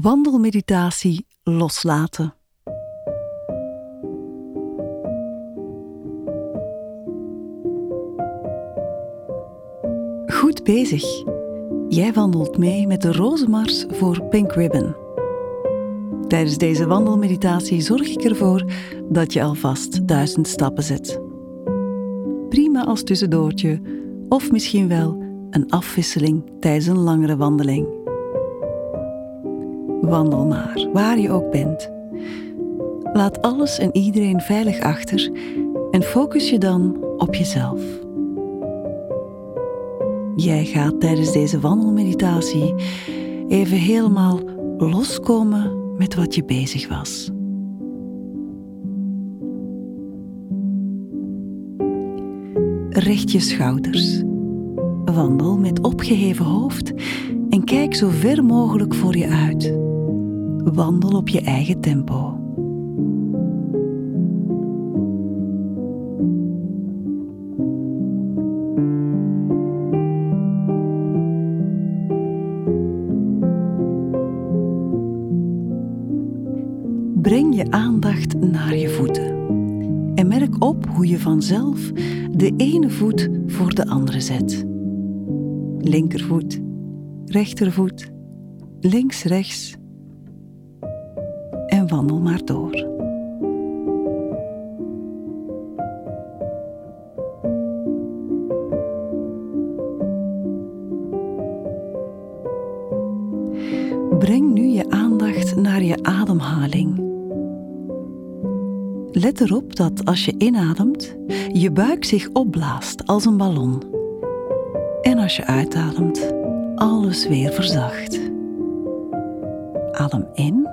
Wandelmeditatie loslaten. Goed bezig. Jij wandelt mee met de Rozenmars voor Pink Ribbon. Tijdens deze wandelmeditatie zorg ik ervoor dat je alvast duizend stappen zet. Prima als tussendoortje of misschien wel een afwisseling tijdens een langere wandeling. Wandel maar, waar je ook bent. Laat alles en iedereen veilig achter en focus je dan op jezelf. Jij gaat tijdens deze wandelmeditatie even helemaal loskomen met wat je bezig was. Richt je schouders. Wandel met opgeheven hoofd en kijk zo ver mogelijk voor je uit. Wandel op je eigen tempo. Breng je aandacht naar je voeten en merk op hoe je vanzelf de ene voet voor de andere zet. Linkervoet, rechtervoet, links, rechts en wandel maar door. Breng nu je aandacht naar je ademhaling. Let erop dat als je inademt, je buik zich opblaast als een ballon. En als je uitademt, alles weer verzacht. Adem in.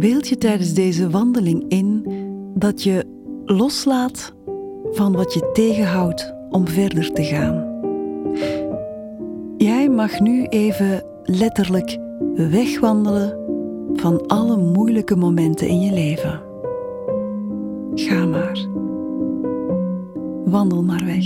Beeld je tijdens deze wandeling in dat je loslaat van wat je tegenhoudt om verder te gaan. Jij mag nu even letterlijk wegwandelen van alle moeilijke momenten in je leven. Ga maar. Wandel maar weg.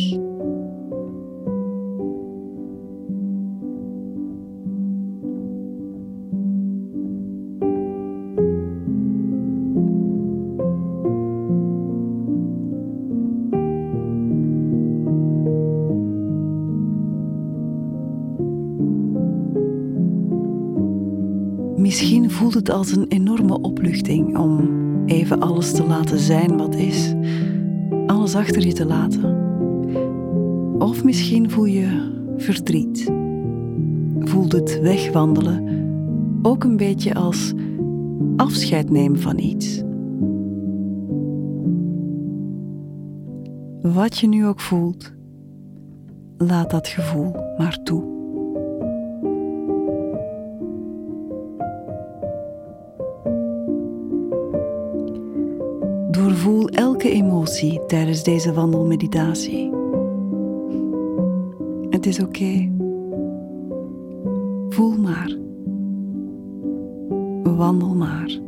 Voelt het als een enorme opluchting om even alles te laten zijn wat is, alles achter je te laten. Of misschien voel je verdriet. Voelt het wegwandelen ook een beetje als afscheid nemen van iets. Wat je nu ook voelt, laat dat gevoel maar toe. Doorvoel elke emotie tijdens deze wandelmeditatie. Het is oké. Voel maar. Wandel maar.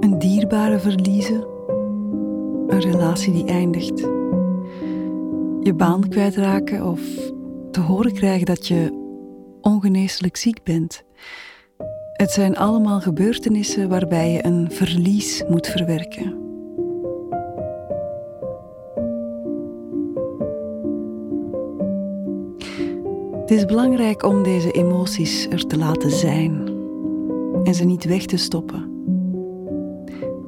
Een dierbare verliezen. Een relatie die eindigt je baan kwijtraken of te horen krijgen dat je ongeneeslijk ziek bent. Het zijn allemaal gebeurtenissen waarbij je een verlies moet verwerken. Het is belangrijk om deze emoties er te laten zijn en ze niet weg te stoppen.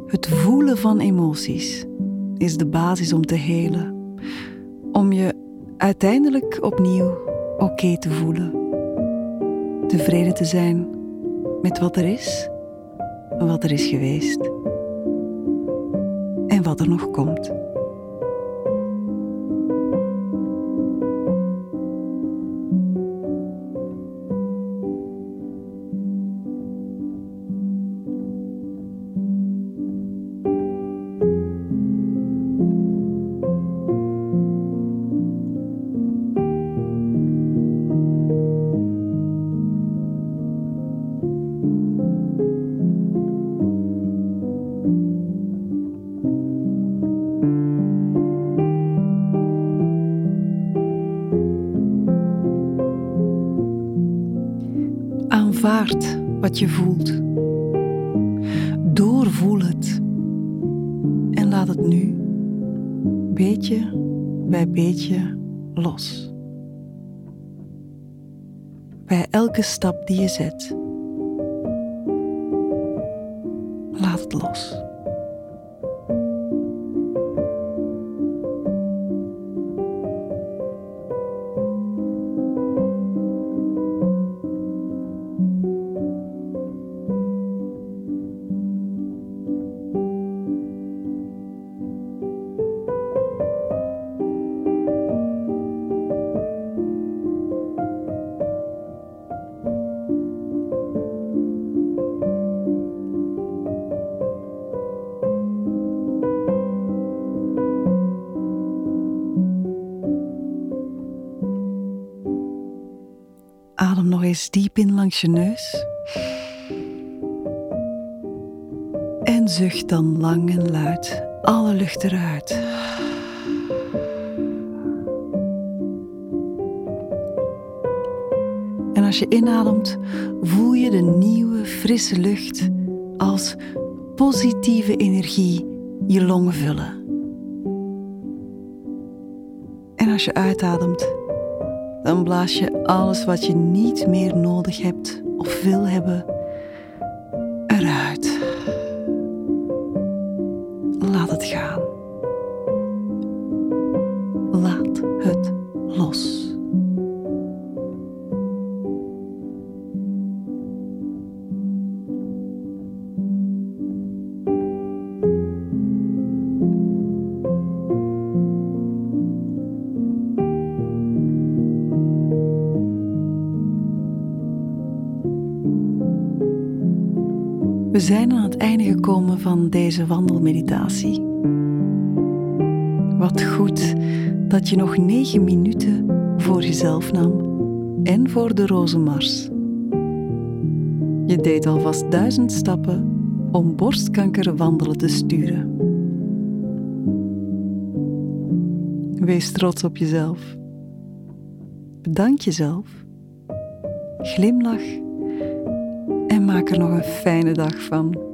Het voelen van emoties is de basis om te helen om je uiteindelijk opnieuw oké te voelen. tevreden te zijn met wat er is, wat er is geweest en wat er nog komt. Wat je voelt. Doorvoel het. En laat het nu, beetje bij beetje, los. Bij elke stap die je zet, laat het los. Diep in langs je neus. En zucht dan lang en luid alle lucht eruit. En als je inademt, voel je de nieuwe, frisse lucht als positieve energie je longen vullen. En als je uitademt, dan blaas je alles wat je niet meer nodig hebt of wil hebben eruit. Laat het gaan. Laat het los. We zijn aan het einde gekomen van deze wandelmeditatie. Wat goed dat je nog negen minuten voor jezelf nam en voor de rozenmars. Je deed alvast duizend stappen om borstkanker wandelen te sturen. Wees trots op jezelf. Bedank jezelf. Glimlach en maak er nog een fijne dag van.